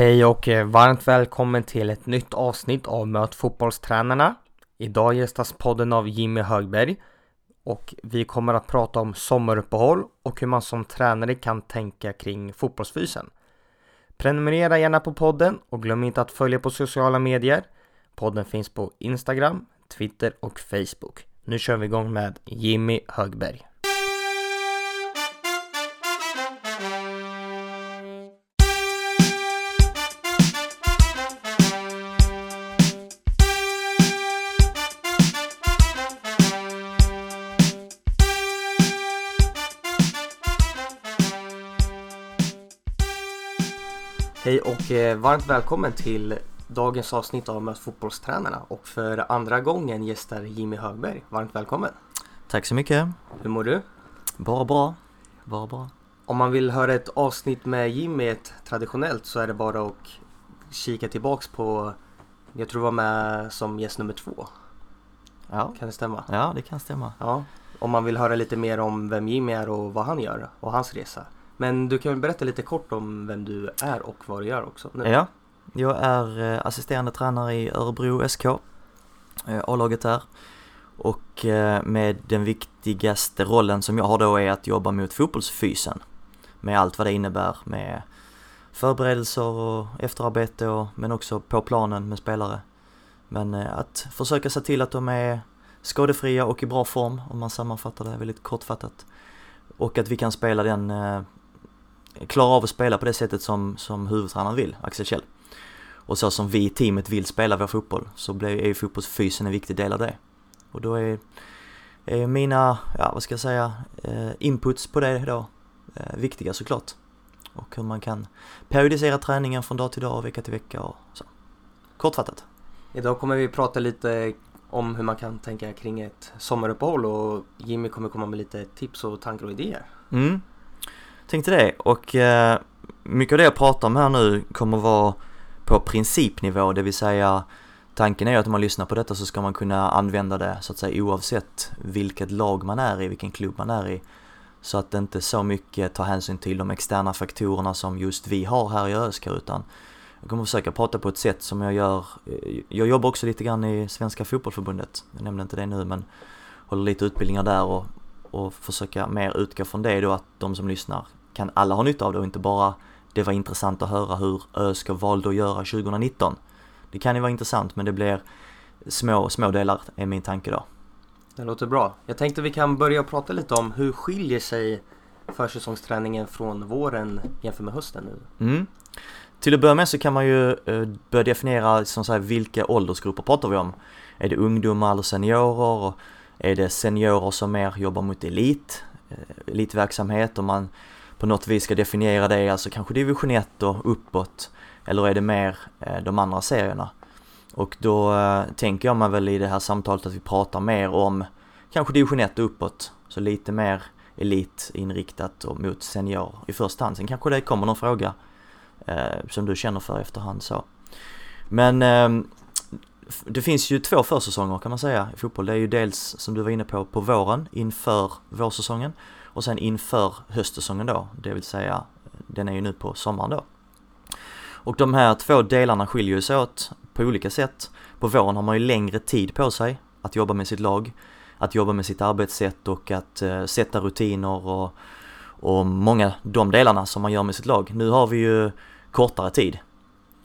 Hej och eh, varmt välkommen till ett nytt avsnitt av Möt fotbollstränarna. Idag gästas podden av Jimmy Högberg och vi kommer att prata om sommaruppehåll och hur man som tränare kan tänka kring fotbollsfysen. Prenumerera gärna på podden och glöm inte att följa på sociala medier. Podden finns på Instagram, Twitter och Facebook. Nu kör vi igång med Jimmy Högberg. Och eh, varmt välkommen till dagens avsnitt av Möt fotbollstränarna och för andra gången gästar Jimmy Högberg. Varmt välkommen! Tack så mycket. Hur mår du? Bara bra. Bara bra. Om man vill höra ett avsnitt med Jimmy, ett traditionellt, så är det bara att kika tillbaks på, jag tror var med som gäst nummer två. Ja, Kan det stämma? ja det kan stämma. Ja. Om man vill höra lite mer om vem Jimmy är och vad han gör och hans resa. Men du kan väl berätta lite kort om vem du är och vad du gör också? nu? Ja, jag är eh, assisterande tränare i Örebro SK, eh, A-laget där. Och eh, med den viktigaste rollen som jag har då är att jobba mot fotbollsfysen. Med allt vad det innebär med förberedelser och efterarbete och, men också på planen med spelare. Men att försöka se till att de är skadefria och i bra form om man sammanfattar det väldigt kortfattat. Och att vi kan spela den, eh, klara av att spela på det sättet som, som huvudtränaren vill, Axel Kjell. Och så som vi i teamet vill spela vår fotboll så blir, ju fotbollsfysen en viktig del av det. Och då är, är mina, ja vad ska jag säga, eh, inputs på det då eh, viktiga såklart. Och hur man kan periodisera träningen från dag till dag och vecka till vecka och så. Kortfattat. Idag kommer vi prata lite om hur man kan tänka kring ett sommaruppehåll och Jimmy kommer komma med lite tips och tankar och idéer. Mm. Tänkte det. Och eh, mycket av det jag pratar om här nu kommer vara på principnivå, det vill säga tanken är att om man lyssnar på detta så ska man kunna använda det så att säga oavsett vilket lag man är i, vilken klubb man är i. Så att det inte så mycket tar hänsyn till de externa faktorerna som just vi har här i ÖSK utan jag kommer försöka prata på ett sätt som jag gör, eh, jag jobbar också lite grann i Svenska Fotbollförbundet, jag nämnde inte det nu men håller lite utbildningar där och, och försöka mer utgå från det då att de som lyssnar kan alla ha nytta av det och inte bara det var intressant att höra hur ÖSK valde att göra 2019. Det kan ju vara intressant men det blir små, små delar är min tanke då. Det låter bra. Jag tänkte vi kan börja prata lite om hur skiljer sig försäsongsträningen från våren jämfört med hösten nu? Mm. Till att börja med så kan man ju eh, börja definiera som så här, vilka åldersgrupper pratar vi om? Är det ungdomar eller seniorer? Är det seniorer som mer jobbar mot elit, eh, elitverksamhet och man på något vis ska definiera det, alltså kanske division 1 och uppåt? Eller är det mer eh, de andra serierna? Och då eh, tänker jag mig väl i det här samtalet att vi pratar mer om kanske division 1 och uppåt, så lite mer elitinriktat och mot senior i första hand. Sen kanske det kommer någon fråga eh, som du känner för efterhand så. Men eh, det finns ju två försäsonger kan man säga i fotboll. Det är ju dels som du var inne på på våren inför vårsäsongen och sen inför höstsäsongen då, det vill säga den är ju nu på sommaren då. Och de här två delarna skiljer ju sig åt på olika sätt. På våren har man ju längre tid på sig att jobba med sitt lag, att jobba med sitt arbetssätt och att eh, sätta rutiner och, och många de delarna som man gör med sitt lag. Nu har vi ju kortare tid.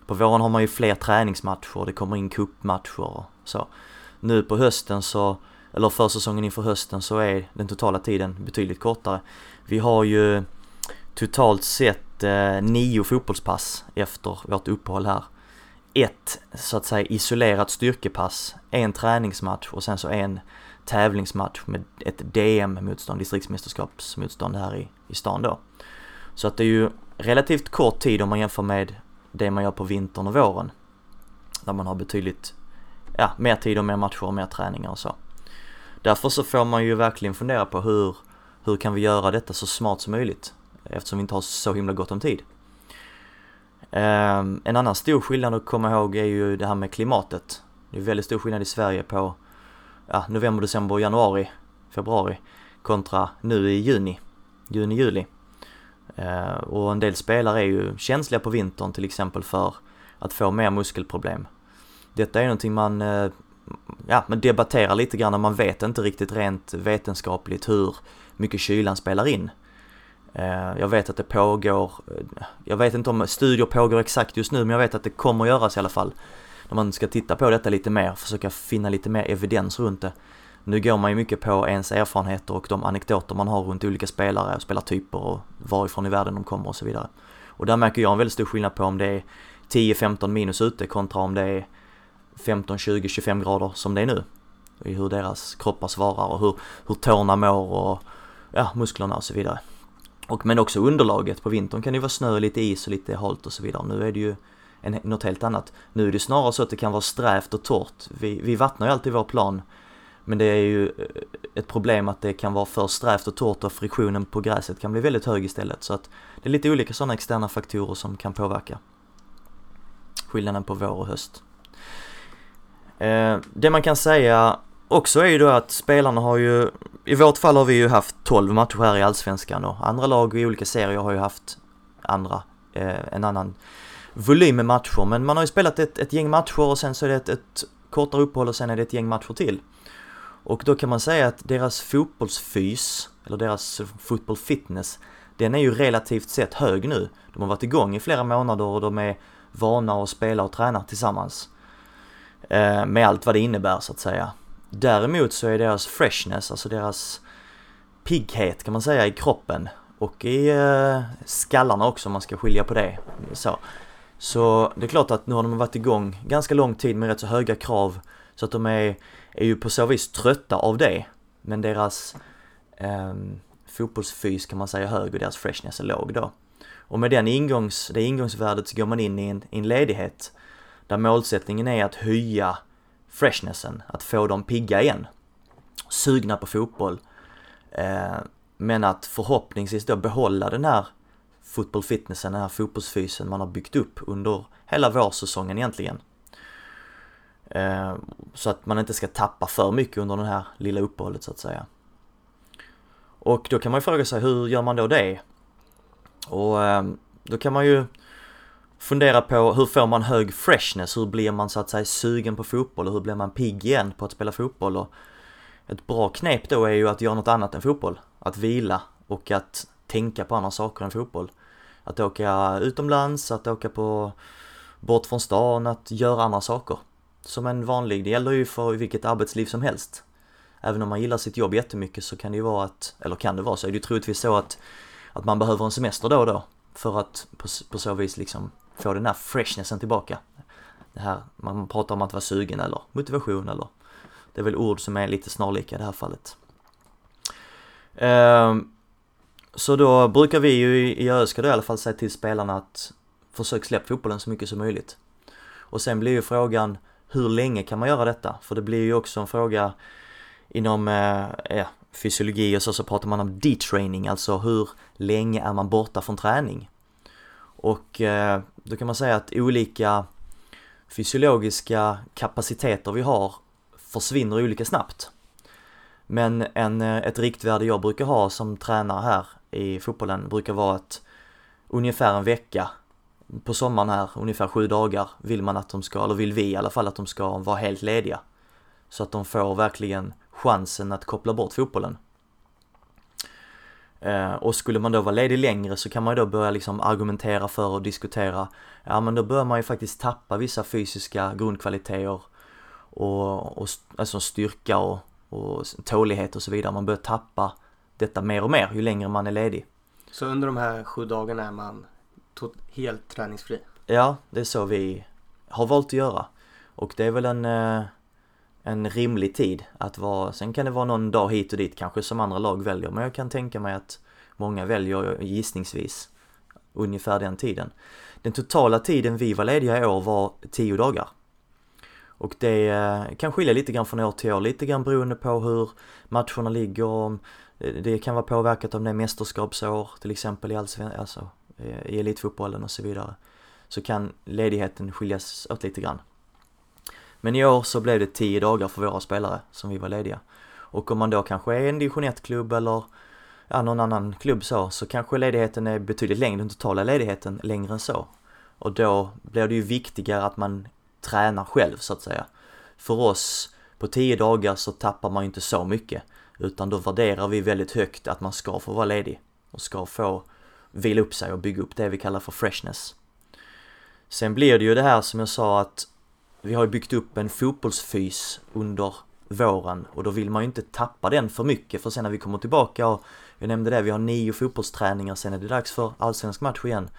På våren har man ju fler träningsmatcher, det kommer in cupmatcher och så. Nu på hösten så, eller försäsongen inför hösten så är den totala tiden betydligt kortare. Vi har ju totalt sett eh, nio fotbollspass efter vårt uppehåll här. Ett så att säga isolerat styrkepass, en träningsmatch och sen så en tävlingsmatch med ett DM-motstånd, distriktsmästerskapsmotstånd här i, i stan då. Så att det är ju relativt kort tid om man jämför med det man gör på vintern och våren. Där man har betydligt, ja, mer tid och mer matcher och mer träningar och så. Därför så får man ju verkligen fundera på hur, hur kan vi göra detta så smart som möjligt? Eftersom vi inte har så himla gott om tid. Ehm, en annan stor skillnad att komma ihåg är ju det här med klimatet. Det är väldigt stor skillnad i Sverige på ja, november, december, januari, februari kontra nu i juni, juni, juli. Ehm, och en del spelare är ju känsliga på vintern till exempel för att få mer muskelproblem. Detta är någonting man, eh, ja, man debatterar lite grann och man vet inte riktigt rent vetenskapligt hur mycket kylan spelar in. Eh, jag vet att det pågår, eh, jag vet inte om studier pågår exakt just nu men jag vet att det kommer göras i alla fall. När man ska titta på detta lite mer, försöka finna lite mer evidens runt det. Nu går man ju mycket på ens erfarenheter och de anekdoter man har runt olika spelare, spelartyper och varifrån i världen de kommer och så vidare. Och där märker jag en väldigt stor skillnad på om det är 10-15 minus ute kontra om det är 15, 20, 25 grader som det är nu. I hur deras kroppar svarar och hur, hur tårna mår och ja, musklerna och så vidare. Och, men också underlaget, på vintern kan det vara snö, lite is och lite halt och så vidare. Nu är det ju en, något helt annat. Nu är det snarare så att det kan vara strävt och torrt. Vi, vi vattnar ju alltid vår plan men det är ju eh, ett problem att det kan vara för strävt och torrt och friktionen på gräset kan bli väldigt hög istället. Så att det är lite olika sådana externa faktorer som kan påverka skillnaden på vår och höst. Eh, det man kan säga också är ju då att spelarna har ju, i vårt fall har vi ju haft 12 matcher här i Allsvenskan och andra lag i olika serier har ju haft andra, eh, en annan volym med matcher. Men man har ju spelat ett, ett gäng matcher och sen så är det ett, ett kortare uppehåll och sen är det ett gäng matcher till. Och då kan man säga att deras fotbollsfys, eller deras football fitness, den är ju relativt sett hög nu. De har varit igång i flera månader och de är vana att spela och träna tillsammans. Eh, med allt vad det innebär så att säga. Däremot så är deras freshness, alltså deras pigghet kan man säga i kroppen och i eh, skallarna också om man ska skilja på det. Så. så det är klart att nu har de varit igång ganska lång tid med rätt så höga krav så att de är är ju på så vis trötta av det. Men deras eh, fotbollsfys kan man säga hög och deras freshness är låg då. Och med den ingångs, det ingångsvärdet så går man in i en, i en ledighet där målsättningen är att höja freshnessen, att få dem pigga igen. Sugna på fotboll. Eh, men att förhoppningsvis då behålla den här fotbollfitnessen, den här fotbollsfysen man har byggt upp under hela vårsäsongen egentligen. Eh, så att man inte ska tappa för mycket under det här lilla uppehållet så att säga. Och då kan man ju fråga sig hur gör man då det? Och eh, då kan man ju fundera på hur får man hög freshness? Hur blir man så att säga sugen på fotboll och hur blir man pigg igen på att spela fotboll? Och ett bra knep då är ju att göra något annat än fotboll. Att vila och att tänka på andra saker än fotboll. Att åka utomlands, att åka på bort från stan, att göra andra saker som en vanlig, det gäller ju för vilket arbetsliv som helst. Även om man gillar sitt jobb jättemycket så kan det ju vara att, eller kan det vara så, är det ju troligtvis så att, att man behöver en semester då och då för att på, på så vis liksom få den här freshnessen tillbaka. Det här, man pratar om att vara sugen eller motivation eller det är väl ord som är lite snarlika i det här fallet. Ehm, så då brukar vi ju i ÖSK då i alla fall säga till spelarna att försök släpp fotbollen så mycket som möjligt. Och sen blir ju frågan hur länge kan man göra detta? För det blir ju också en fråga inom eh, ja, fysiologi och så, så pratar man om detraining, alltså hur länge är man borta från träning? Och eh, då kan man säga att olika fysiologiska kapaciteter vi har försvinner olika snabbt. Men en, eh, ett riktvärde jag brukar ha som tränare här i fotbollen brukar vara att ungefär en vecka på sommaren här, ungefär sju dagar, vill man att de ska, eller vill vi i alla fall att de ska vara helt lediga. Så att de får verkligen chansen att koppla bort fotbollen. Eh, och skulle man då vara ledig längre så kan man ju då börja liksom argumentera för och diskutera, ja men då bör man ju faktiskt tappa vissa fysiska grundkvaliteter och, och alltså styrka och, och tålighet och så vidare. Man bör tappa detta mer och mer ju längre man är ledig. Så under de här sju dagarna är man helt träningsfri. Ja, det är så vi har valt att göra. Och det är väl en, eh, en rimlig tid att vara, sen kan det vara någon dag hit och dit kanske som andra lag väljer, men jag kan tänka mig att många väljer gissningsvis ungefär den tiden. Den totala tiden vi var lediga i år var 10 dagar. Och det eh, kan skilja lite grann från år till år, lite grann beroende på hur matcherna ligger. Eh, det kan vara påverkat om det är mästerskapsår till exempel i allsvenskan, alltså eh, i elitfotbollen och så vidare så kan ledigheten skiljas åt lite grann. Men i år så blev det 10 dagar för våra spelare som vi var lediga. Och om man då kanske är en division 1-klubb eller ja, någon annan klubb så, så kanske ledigheten är betydligt längre, den totala ledigheten längre än så. Och då blir det ju viktigare att man tränar själv så att säga. För oss, på 10 dagar så tappar man ju inte så mycket. Utan då värderar vi väldigt högt att man ska få vara ledig och ska få vila upp sig och bygga upp det vi kallar för freshness. Sen blir det ju det här som jag sa att vi har ju byggt upp en fotbollsfys under våren och då vill man ju inte tappa den för mycket för sen när vi kommer tillbaka och jag nämnde det, vi har nio fotbollsträningar, sen är det dags för allsvensk match igen.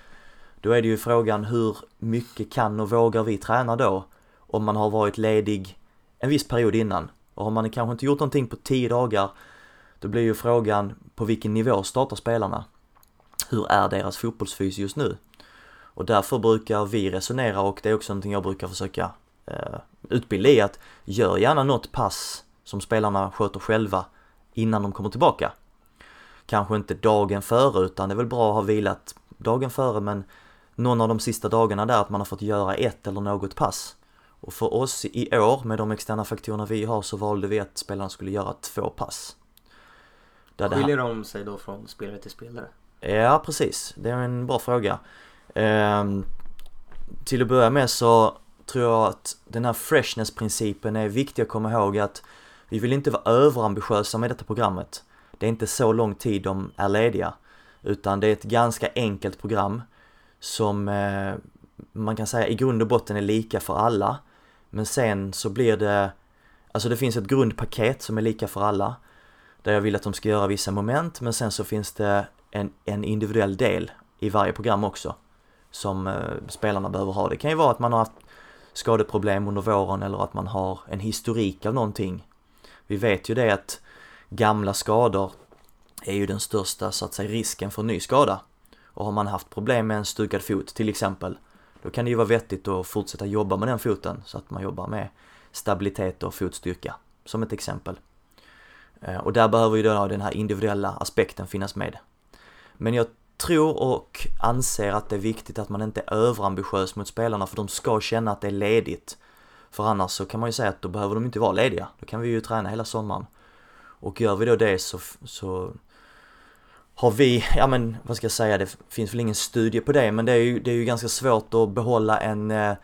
Då är det ju frågan hur mycket kan och vågar vi träna då? Om man har varit ledig en viss period innan. Och har man kanske inte gjort någonting på tio dagar, då blir ju frågan på vilken nivå startar spelarna? Hur är deras fotbollsfys just nu? Och därför brukar vi resonera och det är också någonting jag brukar försöka eh, utbilda i att gör gärna något pass som spelarna sköter själva innan de kommer tillbaka. Kanske inte dagen före utan det är väl bra att ha vilat dagen före men någon av de sista dagarna där att man har fått göra ett eller något pass. Och för oss i år med de externa faktorerna vi har så valde vi att spelarna skulle göra två pass. Skiljer de sig då från spelare till spelare? Ja precis, det är en bra fråga. Ehm, till att börja med så tror jag att den här freshness-principen är viktig att komma ihåg att vi vill inte vara överambitiösa med detta programmet. Det är inte så lång tid de är lediga, utan det är ett ganska enkelt program som eh, man kan säga i grund och botten är lika för alla. Men sen så blir det, alltså det finns ett grundpaket som är lika för alla. Där jag vill att de ska göra vissa moment, men sen så finns det en, en individuell del i varje program också. Som eh, spelarna behöver ha. Det kan ju vara att man har haft skadeproblem under våren eller att man har en historik av någonting. Vi vet ju det att gamla skador är ju den största så att säga risken för ny skada. Och har man haft problem med en stukad fot till exempel, då kan det ju vara vettigt att fortsätta jobba med den foten så att man jobbar med stabilitet och fotstyrka, som ett exempel. Eh, och där behöver ju då den här individuella aspekten finnas med. Men jag tror och anser att det är viktigt att man inte är överambitiös mot spelarna för de ska känna att det är ledigt. För annars så kan man ju säga att då behöver de inte vara lediga. Då kan vi ju träna hela sommaren. Och gör vi då det så, så har vi, ja men vad ska jag säga, det finns väl ingen studie på det men det är ju, det är ju ganska svårt att behålla en eh,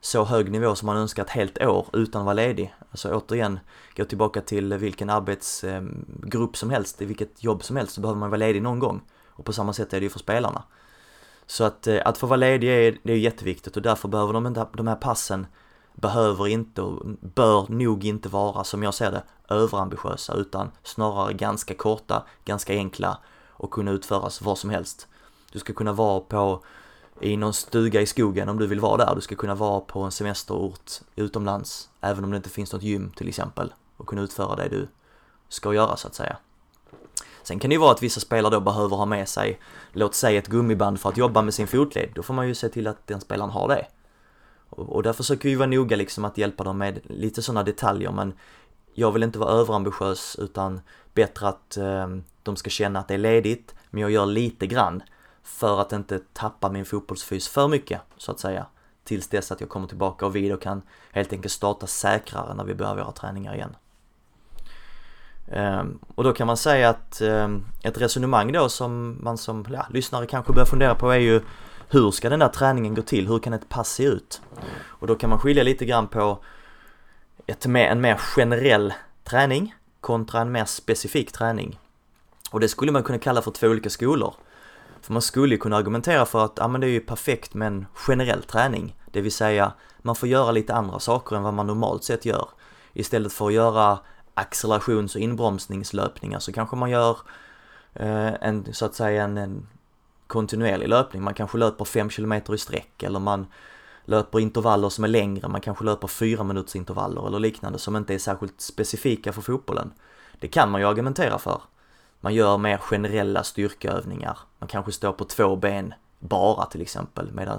så hög nivå som man önskar ett helt år utan att vara ledig. Alltså återigen, gå tillbaka till vilken arbetsgrupp eh, som helst, i vilket jobb som helst så behöver man vara ledig någon gång. Och på samma sätt är det ju för spelarna. Så att, eh, att få vara ledig är, det är jätteviktigt och därför behöver de inte, de här passen behöver inte och bör nog inte vara, som jag ser det, överambitiösa utan snarare ganska korta, ganska enkla och kunna utföras var som helst. Du ska kunna vara på i någon stuga i skogen om du vill vara där. Du ska kunna vara på en semesterort utomlands, även om det inte finns något gym till exempel, och kunna utföra det du ska göra så att säga. Sen kan det ju vara att vissa spelare då behöver ha med sig, låt säga ett gummiband för att jobba med sin fotled. Då får man ju se till att den spelaren har det. Och, och där försöker vi vara noga liksom att hjälpa dem med lite sådana detaljer men jag vill inte vara överambitiös utan bättre att eh, de ska känna att det är ledigt men jag gör lite grann för att inte tappa min fotbollsfys för mycket så att säga tills dess att jag kommer tillbaka och vi då kan helt enkelt starta säkrare när vi börjar våra träningar igen. Ehm, och då kan man säga att ehm, ett resonemang då som man som ja, lyssnare kanske börjar fundera på är ju hur ska den där träningen gå till? Hur kan ett pass se ut? Och då kan man skilja lite grann på ett mer, en mer generell träning kontra en mer specifik träning. Och det skulle man kunna kalla för två olika skolor. För man skulle kunna argumentera för att ja, men det är ju perfekt med en generell träning. Det vill säga, man får göra lite andra saker än vad man normalt sett gör. Istället för att göra accelerations och inbromsningslöpningar så kanske man gör eh, en, så att säga en, en kontinuerlig löpning. Man kanske löper 5 km i sträck eller man löper intervaller som är längre, man kanske löper 4 minuters intervaller eller liknande som inte är särskilt specifika för fotbollen. Det kan man ju argumentera för. Man gör mer generella styrkeövningar. Man kanske står på två ben bara till exempel medan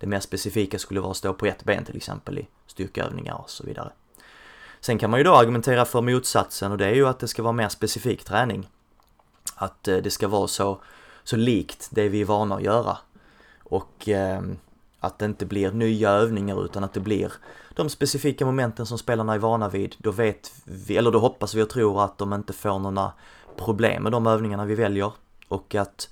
det mer specifika skulle vara att stå på ett ben till exempel i styrkeövningar och så vidare. Sen kan man ju då argumentera för motsatsen och det är ju att det ska vara mer specifik träning. Att eh, det ska vara så, så likt det vi är vana att göra. Och eh, att det inte blir nya övningar utan att det blir de specifika momenten som spelarna är vana vid. Då vet vi, eller då hoppas vi och tror att de inte får några problem med de övningarna vi väljer och att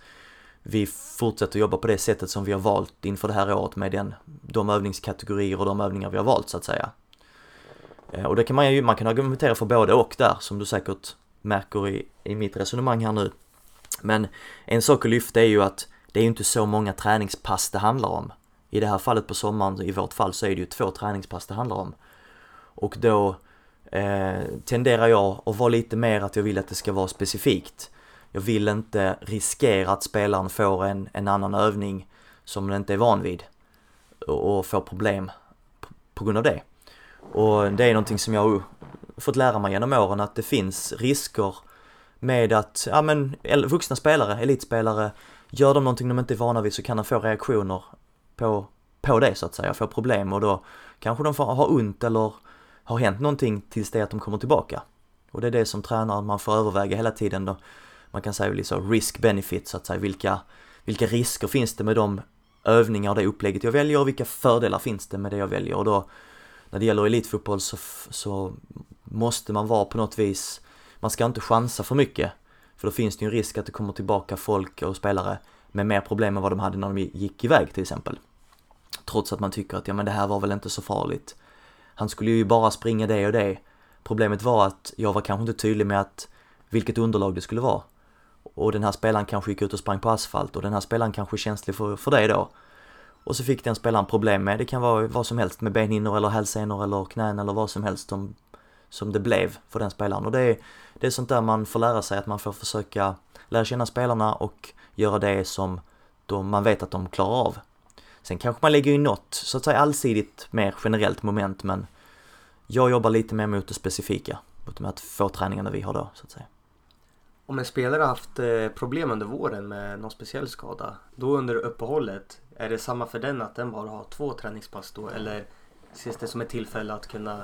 vi fortsätter jobba på det sättet som vi har valt inför det här året med den, de övningskategorier och de övningar vi har valt så att säga. Eh, och det kan man ju, man kan argumentera för både och där som du säkert märker i, i mitt resonemang här nu. Men en sak att lyfta är ju att det är ju inte så många träningspass det handlar om. I det här fallet på sommaren, i vårt fall, så är det ju två träningspass det handlar om. Och då eh, tenderar jag att vara lite mer att jag vill att det ska vara specifikt. Jag vill inte riskera att spelaren får en, en annan övning som den inte är van vid och, och får problem på, på grund av det. Och det är någonting som jag har fått lära mig genom åren att det finns risker med att, ja men vuxna spelare, elitspelare, gör de någonting de inte är vana vid så kan de få reaktioner på, på det så att säga, få problem och då kanske de får ha ont eller har hänt någonting tills det att de kommer tillbaka. Och det är det som tränaren, man får överväga hela tiden då. Man kan säga liksom risk benefit så att säga, vilka, vilka risker finns det med de övningar och det upplägget jag väljer och vilka fördelar finns det med det jag väljer och då när det gäller elitfotboll så, så måste man vara på något vis, man ska inte chansa för mycket. För då finns det ju en risk att det kommer tillbaka folk och spelare med mer problem än vad de hade när de gick iväg till exempel. Trots att man tycker att ja men det här var väl inte så farligt. Han skulle ju bara springa det och det. Problemet var att jag var kanske inte tydlig med att vilket underlag det skulle vara. Och den här spelaren kanske gick ut och sprang på asfalt och den här spelaren kanske är känslig för, för det då. Och så fick den spelaren problem med, det kan vara vad som helst med benhinnor eller hälsenor eller knän eller vad som helst som, som det blev för den spelaren. Och det är, det är sånt där man får lära sig, att man får försöka lära känna spelarna och göra det som de, man vet att de klarar av. Sen kanske man lägger in något, så att säga allsidigt, mer generellt moment, men jag jobbar lite mer mot det specifika, mot de här två träningarna vi har då, så att säga. Om en spelare har haft eh, problem under våren med någon speciell skada, då under uppehållet, är det samma för den att den bara har två träningspass då eller ses det som ett tillfälle att kunna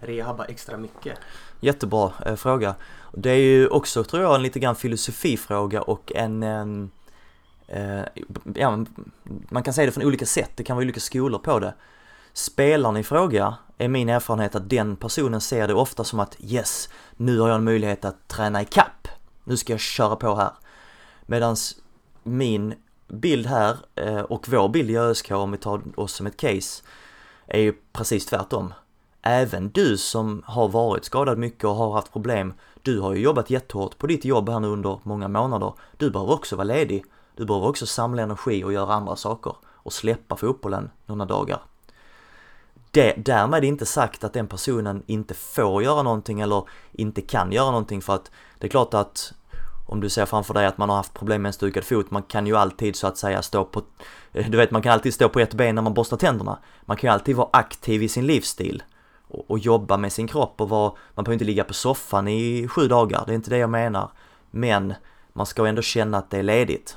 rehabba extra mycket? Jättebra eh, fråga. Det är ju också, tror jag, en lite grann filosofifråga och en, en eh, ja, man kan säga det från olika sätt, det kan vara olika skolor på det. Spelaren i fråga är min erfarenhet att den personen ser det ofta som att yes, nu har jag en möjlighet att träna i kapp. Nu ska jag köra på här. Medans min bild här eh, och vår bild i ÖSK om vi tar oss som ett case är ju precis tvärtom. Även du som har varit skadad mycket och har haft problem, du har ju jobbat jättehårt på ditt jobb här nu under många månader. Du behöver också vara ledig. Du behöver också samla energi och göra andra saker och släppa fotbollen några dagar. Det, därmed inte sagt att den personen inte får göra någonting eller inte kan göra någonting för att det är klart att om du ser framför dig att man har haft problem med en stukad fot, man kan ju alltid så att säga stå på, eh, du vet man kan alltid stå på ett ben när man borstar tänderna. Man kan ju alltid vara aktiv i sin livsstil och, och jobba med sin kropp och vara, man behöver inte ligga på soffan i sju dagar, det är inte det jag menar. Men man ska ändå känna att det är ledigt.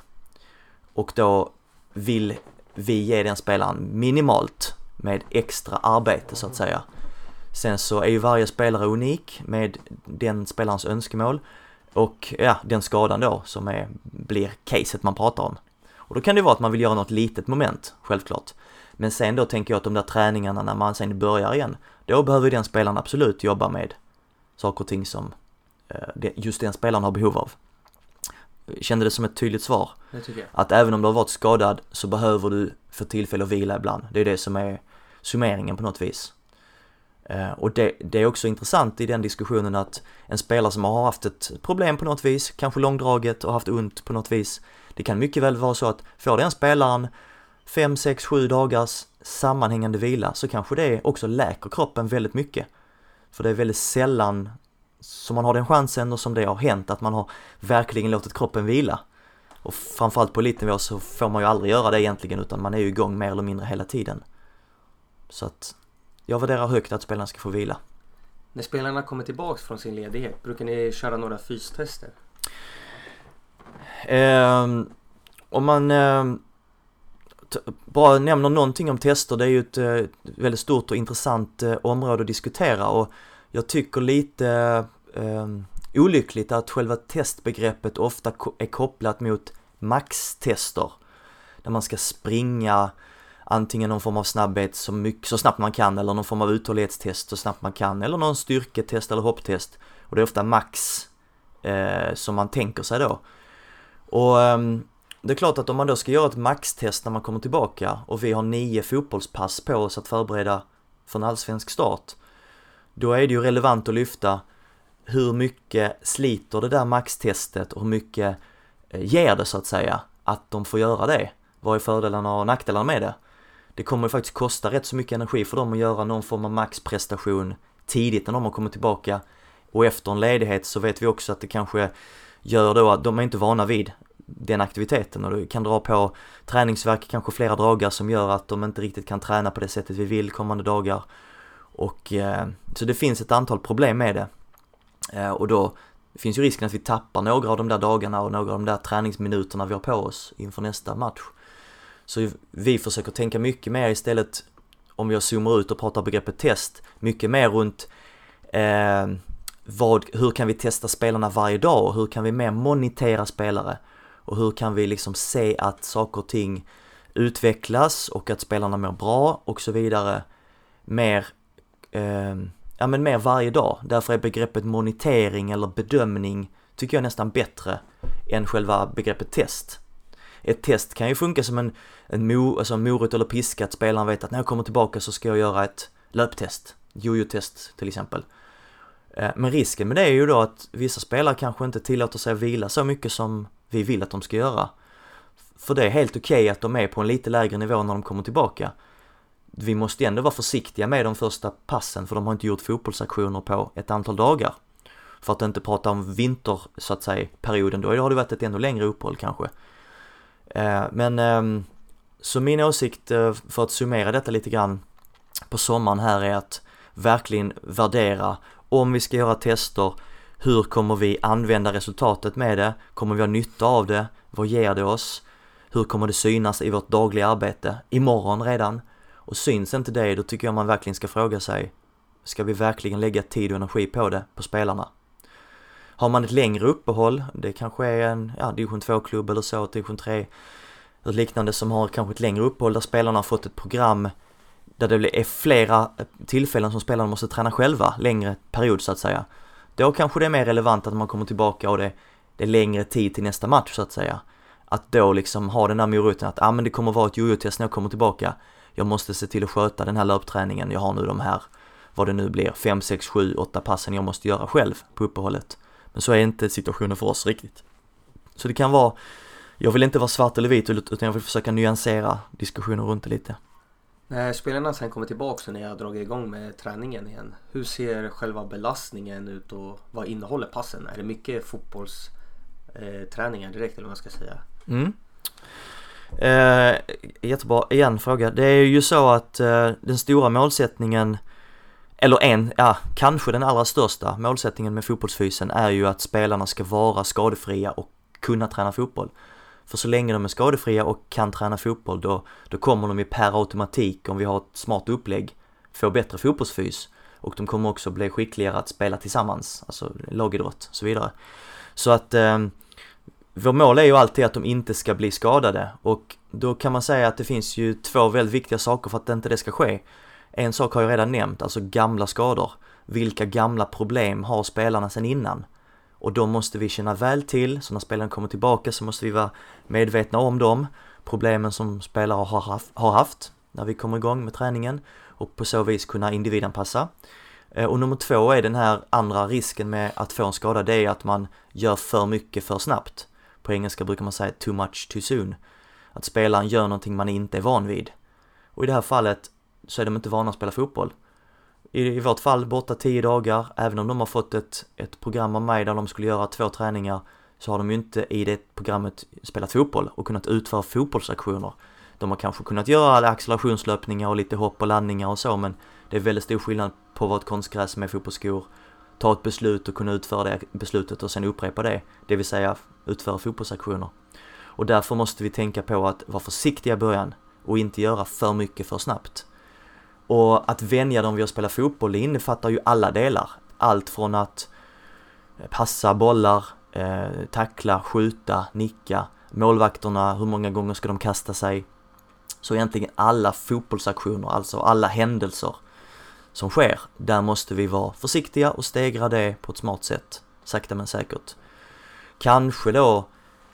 Och då vill vi ge den spelaren minimalt med extra arbete så att säga. Sen så är ju varje spelare unik med den spelarens önskemål och ja, den skadan då som är, blir caset man pratar om. Och då kan det vara att man vill göra något litet moment, självklart. Men sen då tänker jag att de där träningarna när man sen börjar igen, då behöver den spelaren absolut jobba med saker och ting som eh, just den spelaren har behov av. Kände det som ett tydligt svar? Det tycker jag. Att även om du har varit skadad så behöver du få tillfälle att vila ibland. Det är det som är summeringen på något vis. Eh, och det, det, är också intressant i den diskussionen att en spelare som har haft ett problem på något vis, kanske långdraget och haft ont på något vis, det kan mycket väl vara så att får den spelaren 5, 6, 7 dagars sammanhängande vila så kanske det också läker kroppen väldigt mycket. För det är väldigt sällan som man har den chansen och som det har hänt att man har verkligen låtit kroppen vila. Och framförallt på elitnivå så får man ju aldrig göra det egentligen utan man är ju igång mer eller mindre hela tiden. Så att jag värderar högt att spelarna ska få vila. När spelarna kommer tillbaks från sin ledighet, brukar ni köra några fystester? Eh, om man eh, bara nämner någonting om tester, det är ju ett eh, väldigt stort och intressant eh, område att diskutera och jag tycker lite ehm, olyckligt att själva testbegreppet ofta är kopplat mot maxtester. Där man ska springa antingen någon form av snabbhet så, mycket, så snabbt man kan eller någon form av uthållighetstest så snabbt man kan eller någon styrketest eller hopptest. Och det är ofta max eh, som man tänker sig då. Och eh, det är klart att om man då ska göra ett maxtest när man kommer tillbaka och vi har nio fotbollspass på oss att förbereda för en allsvensk start, då är det ju relevant att lyfta hur mycket sliter det där maxtestet och hur mycket eh, ger det så att säga att de får göra det? Vad är fördelarna och nackdelarna med det? Det kommer ju faktiskt kosta rätt så mycket energi för dem att göra någon form av maxprestation tidigt när de har kommit tillbaka och efter en ledighet så vet vi också att det kanske gör då att de är inte vana vid den aktiviteten och det kan dra på träningsverk, kanske flera dagar som gör att de inte riktigt kan träna på det sättet vi vill kommande dagar. Och eh, så det finns ett antal problem med det. Eh, och då finns ju risken att vi tappar några av de där dagarna och några av de där träningsminuterna vi har på oss inför nästa match. Så vi försöker tänka mycket mer istället, om jag zoomar ut och pratar begreppet test, mycket mer runt eh, vad, hur kan vi testa spelarna varje dag och hur kan vi mer monitera spelare? Och hur kan vi liksom se att saker och ting utvecklas och att spelarna mår bra och så vidare mer, eh, ja men mer varje dag. Därför är begreppet monitering eller bedömning tycker jag nästan bättre än själva begreppet test. Ett test kan ju funka som en, en mo, alltså morot eller piska, att spelaren vet att när jag kommer tillbaka så ska jag göra ett löptest, jojo-test till exempel. Eh, men risken med det är ju då att vissa spelare kanske inte tillåter sig att vila så mycket som vi vill att de ska göra. För det är helt okej okay att de är på en lite lägre nivå när de kommer tillbaka. Vi måste ändå vara försiktiga med de första passen för de har inte gjort fotbollsaktioner på ett antal dagar. För att inte prata om vinter, så att säga, perioden, då har det varit ett ännu längre uppehåll kanske. Eh, men ehm, så min åsikt, eh, för att summera detta lite grann på sommaren här är att verkligen värdera om vi ska göra tester, hur kommer vi använda resultatet med det? Kommer vi ha nytta av det? Vad ger det oss? Hur kommer det synas i vårt dagliga arbete? Imorgon redan? Och syns inte det, då tycker jag man verkligen ska fråga sig, ska vi verkligen lägga tid och energi på det, på spelarna? Har man ett längre uppehåll, det kanske är en ja, division 2-klubb eller så, division 3 eller liknande som har kanske ett längre uppehåll där spelarna har fått ett program där det är flera eh, tillfällen som spelarna måste träna själva, längre period så att säga. Då kanske det är mer relevant att man kommer tillbaka och det, det är längre tid till nästa match så att säga. Att då liksom ha den där moroten att, ja ah, men det kommer vara ett jojo-test när jag kommer tillbaka. Jag måste se till att sköta den här löpträningen, jag har nu de här, vad det nu blir, 5, 6, 7, 8 passen jag måste göra själv på uppehållet. Men så är inte situationen för oss riktigt. Så det kan vara, jag vill inte vara svart eller vit utan jag vill försöka nyansera diskussionen runt det lite. När spelarna sen kommer tillbaka och ni har dragit igång med träningen igen. Hur ser själva belastningen ut och vad innehåller passen? Är det mycket fotbollsträningar eh, direkt eller vad man ska säga? Mm. Eh, jättebra, igen fråga. Det är ju så att eh, den stora målsättningen eller en, ja, kanske den allra största målsättningen med fotbollsfysen är ju att spelarna ska vara skadefria och kunna träna fotboll. För så länge de är skadefria och kan träna fotboll då, då kommer de ju per automatik, om vi har ett smart upplägg, få bättre fotbollsfys. Och de kommer också bli skickligare att spela tillsammans, alltså lagidrott och så vidare. Så att eh, vår mål är ju alltid att de inte ska bli skadade och då kan man säga att det finns ju två väldigt viktiga saker för att inte det ska ske. En sak har jag redan nämnt, alltså gamla skador. Vilka gamla problem har spelarna sedan innan? Och de måste vi känna väl till, så när spelaren kommer tillbaka så måste vi vara medvetna om dem, problemen som spelare har haft, har haft när vi kommer igång med träningen och på så vis kunna individanpassa. Eh, och nummer två är den här andra risken med att få en skada, det är att man gör för mycket för snabbt. På engelska brukar man säga too much too soon. Att spelaren gör någonting man inte är van vid. Och i det här fallet så är de inte vana att spela fotboll. I, i vårt fall borta 10 dagar, även om de har fått ett, ett program av mig där de skulle göra två träningar så har de ju inte i det programmet spelat fotboll och kunnat utföra fotbollsaktioner. De har kanske kunnat göra accelerationslöpningar och lite hopp och landningar och så men det är väldigt stor skillnad på vad ett konstgräs med fotbollsskor ta ett beslut och kunna utföra det beslutet och sen upprepa det, det vill säga utföra fotbollsaktioner. Och därför måste vi tänka på att vara försiktiga i början och inte göra för mycket för snabbt. Och att vänja dem vid att spela fotboll, det innefattar ju alla delar. Allt från att eh, passa bollar, eh, tackla, skjuta, nicka, målvakterna, hur många gånger ska de kasta sig? Så egentligen alla fotbollsaktioner, alltså alla händelser som sker, där måste vi vara försiktiga och stegra det på ett smart sätt, sakta men säkert. kanske då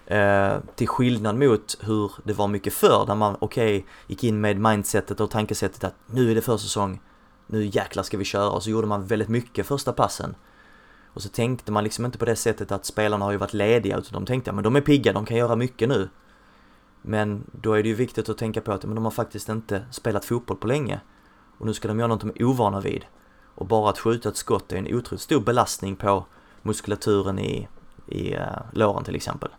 eh, till skillnad mot hur det var mycket förr där man okej okay, gick in med mindsetet och tankesättet att nu är det försäsong, nu jäklar ska vi köra och så gjorde man väldigt mycket första passen. Och så tänkte man liksom inte på det sättet att spelarna har ju varit lediga utan de tänkte att de är pigga, de kan göra mycket nu. Men då är det ju viktigt att tänka på att men de har faktiskt inte spelat fotboll på länge. Och nu ska de göra något de är ovana vid. Och bara att skjuta ett skott är en otroligt stor belastning på muskulaturen i, i uh, låren till exempel.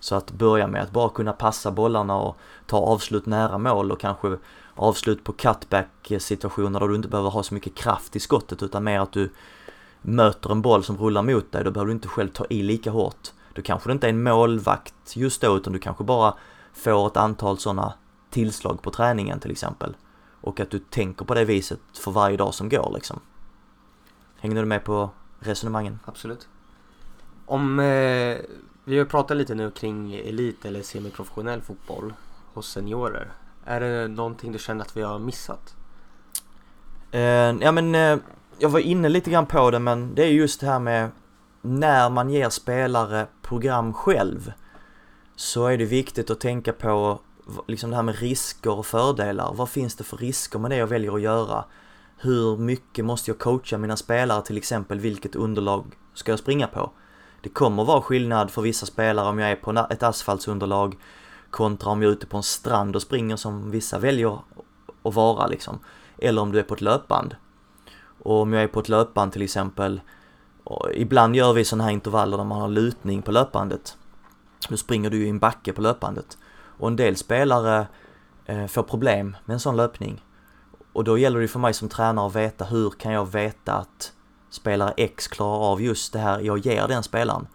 Så att börja med att bara kunna passa bollarna och ta avslut nära mål och kanske avslut på cutback situationer där du inte behöver ha så mycket kraft i skottet utan mer att du möter en boll som rullar mot dig, då behöver du inte själv ta i lika hårt. Då kanske det inte är en målvakt just då utan du kanske bara får ett antal sådana tillslag på träningen till exempel. Och att du tänker på det viset för varje dag som går liksom. Hänger du med på resonemangen? Absolut. Om eh, vi har pratat lite nu kring elit eller semiprofessionell fotboll hos seniorer. Är det någonting du känner att vi har missat? Uh, ja men uh, jag var inne lite grann på det men det är just det här med när man ger spelare program själv så är det viktigt att tänka på liksom det här med risker och fördelar. Vad finns det för risker med det jag väljer att göra? Hur mycket måste jag coacha mina spelare till exempel? Vilket underlag ska jag springa på? Det kommer vara skillnad för vissa spelare om jag är på ett asfaltsunderlag kontra om jag är ute på en strand och springer som vissa väljer att vara liksom. Eller om du är på ett löpband. Och om jag är på ett löpband till exempel, ibland gör vi sådana här intervaller där man har lutning på löpbandet. Då springer du ju i en backe på löpbandet. Och en del spelare eh, får problem med en sån löpning. Och då gäller det för mig som tränare att veta hur kan jag veta att spelare X klarar av just det här jag ger den spelaren.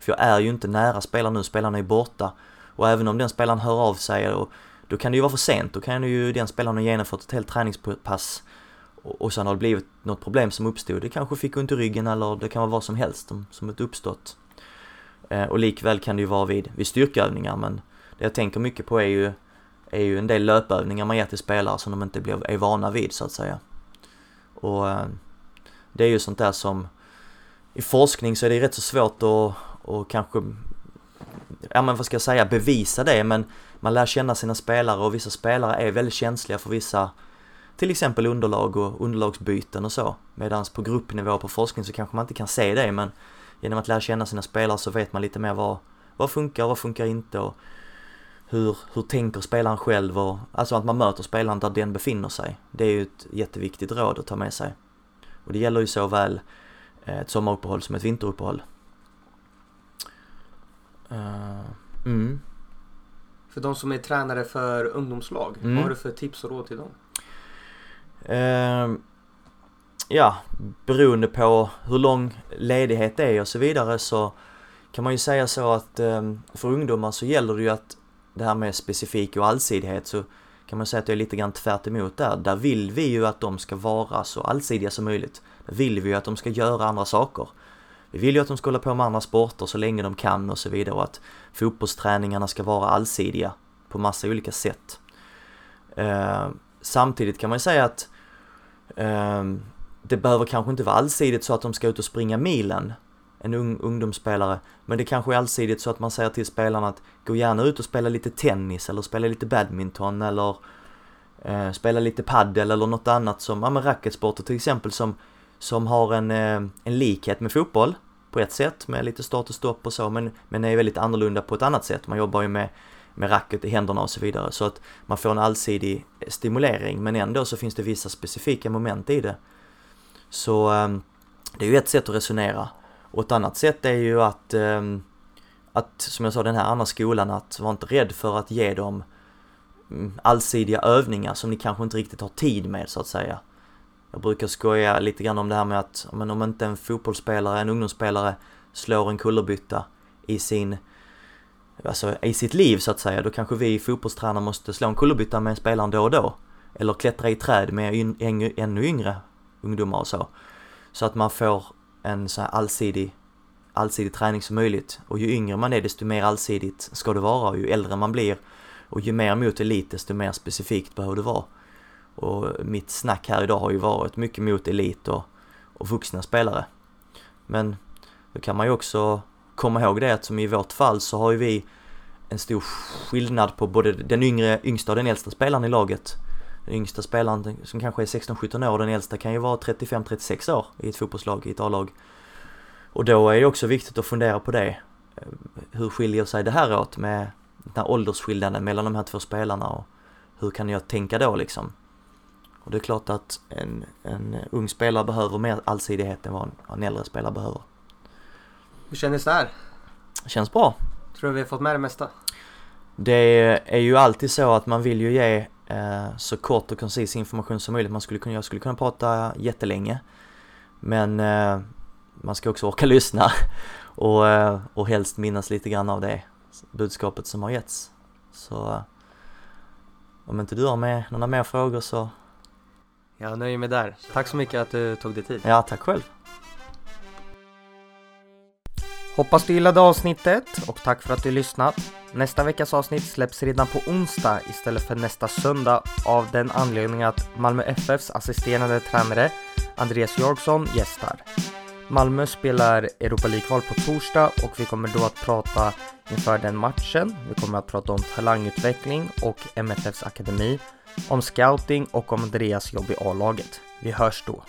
För jag är ju inte nära spelaren nu, spelaren är borta. Och även om den spelaren hör av sig, och, då kan det ju vara för sent. Då kan ju den spelaren ha genomfört ett helt träningspass och, och sen har det blivit något problem som uppstod. Det kanske fick ont i ryggen eller det kan vara vad som helst som, ett uppstått. Eh, och likväl kan det ju vara vid, vid styrkeövningar men det jag tänker mycket på är ju, är ju en del löpövningar man ger till spelare som de inte blir, är vana vid så att säga. Och eh, det är ju sånt där som i forskning så är det rätt så svårt att och kanske, ja men vad ska jag säga, bevisa det men man lär känna sina spelare och vissa spelare är väldigt känsliga för vissa till exempel underlag och underlagsbyten och så. Medan på gruppnivå på forskning så kanske man inte kan se det men genom att lära känna sina spelare så vet man lite mer vad, vad funkar och vad funkar inte och hur, hur tänker spelaren själv och alltså att man möter spelaren där den befinner sig. Det är ju ett jätteviktigt råd att ta med sig. Och det gäller ju såväl eh, ett sommaruppehåll som ett vinteruppehåll. Uh, mm. För de som är tränare för ungdomslag, mm. vad har du för tips och råd till dem? Uh, ja, beroende på hur lång ledighet det är och så vidare så kan man ju säga så att um, för ungdomar så gäller det ju att det här med specifik och allsidighet så kan man säga att det är lite grann tvärt emot där. Där vill vi ju att de ska vara så allsidiga som möjligt. Där vill vi ju att de ska göra andra saker. Vi vill ju att de ska hålla på med andra sporter så länge de kan och så vidare och att fotbollsträningarna ska vara allsidiga på massa olika sätt. Eh, samtidigt kan man ju säga att eh, det behöver kanske inte vara allsidigt så att de ska ut och springa milen en ung ungdomsspelare. Men det kanske är allsidigt så att man säger till spelarna att gå gärna ut och spela lite tennis eller spela lite badminton eller eh, spela lite paddel eller något annat som, ja men racketsporter till exempel som, som har en, eh, en likhet med fotboll på ett sätt med lite start och stopp och så men, men är väldigt annorlunda på ett annat sätt. Man jobbar ju med, med racket i händerna och så vidare så att man får en allsidig stimulering men ändå så finns det vissa specifika moment i det. Så eh, det är ju ett sätt att resonera och ett annat sätt är ju att, ehm, att som jag sa den här andra skolan, att vara inte rädd för att ge dem mm, allsidiga övningar som ni kanske inte riktigt har tid med så att säga. Jag brukar skoja lite grann om det här med att men om inte en fotbollsspelare, en ungdomsspelare slår en kullerbytta i sin alltså i sitt liv så att säga, då kanske vi fotbollstränare måste slå en kullerbytta med spelaren då och då. Eller klättra i träd med ännu yngre ungdomar och så. Så att man får en så här allsidig, allsidig träning som möjligt. Och ju yngre man är desto mer allsidigt ska det vara och ju äldre man blir och ju mer mot elit desto mer specifikt behöver det vara. Och mitt snack här idag har ju varit mycket mot elit och, och vuxna spelare. Men då kan man ju också komma ihåg det att som i vårt fall så har ju vi en stor skillnad på både den yngre, yngsta och den äldsta spelaren i laget. Yngsta spelaren som kanske är 16-17 år, den äldsta kan ju vara 35-36 år i ett fotbollslag, i ett A-lag. Och då är det också viktigt att fundera på det. Hur skiljer sig det här åt med den här åldersskillnaden mellan de här två spelarna och hur kan jag tänka då liksom? Och det är klart att en, en ung spelare behöver mer allsidighet än vad en, äldre spelare behöver. Hur kändes det här? Känns bra. Tror du vi har fått med det mesta? Det är ju alltid så att man vill ju ge eh, så kort och koncis information som möjligt. Man skulle kunna, jag skulle kunna prata jättelänge. Men eh, man ska också orka lyssna och, eh, och helst minnas lite grann av det budskapet som har getts. Så eh, om inte du har med några mer frågor så jag nöjer mig där. Tack så mycket att du tog dig tid. Ja, tack själv. Hoppas du gillade avsnittet och tack för att du lyssnat. Nästa veckas avsnitt släpps redan på onsdag istället för nästa söndag av den anledningen att Malmö FFs assisterande tränare Andreas Jorgsson gästar. Malmö spelar Europa League-kval på torsdag och vi kommer då att prata inför den matchen. Vi kommer att prata om talangutveckling och MFFs akademi, om scouting och om Andreas jobb i A-laget. Vi hörs då.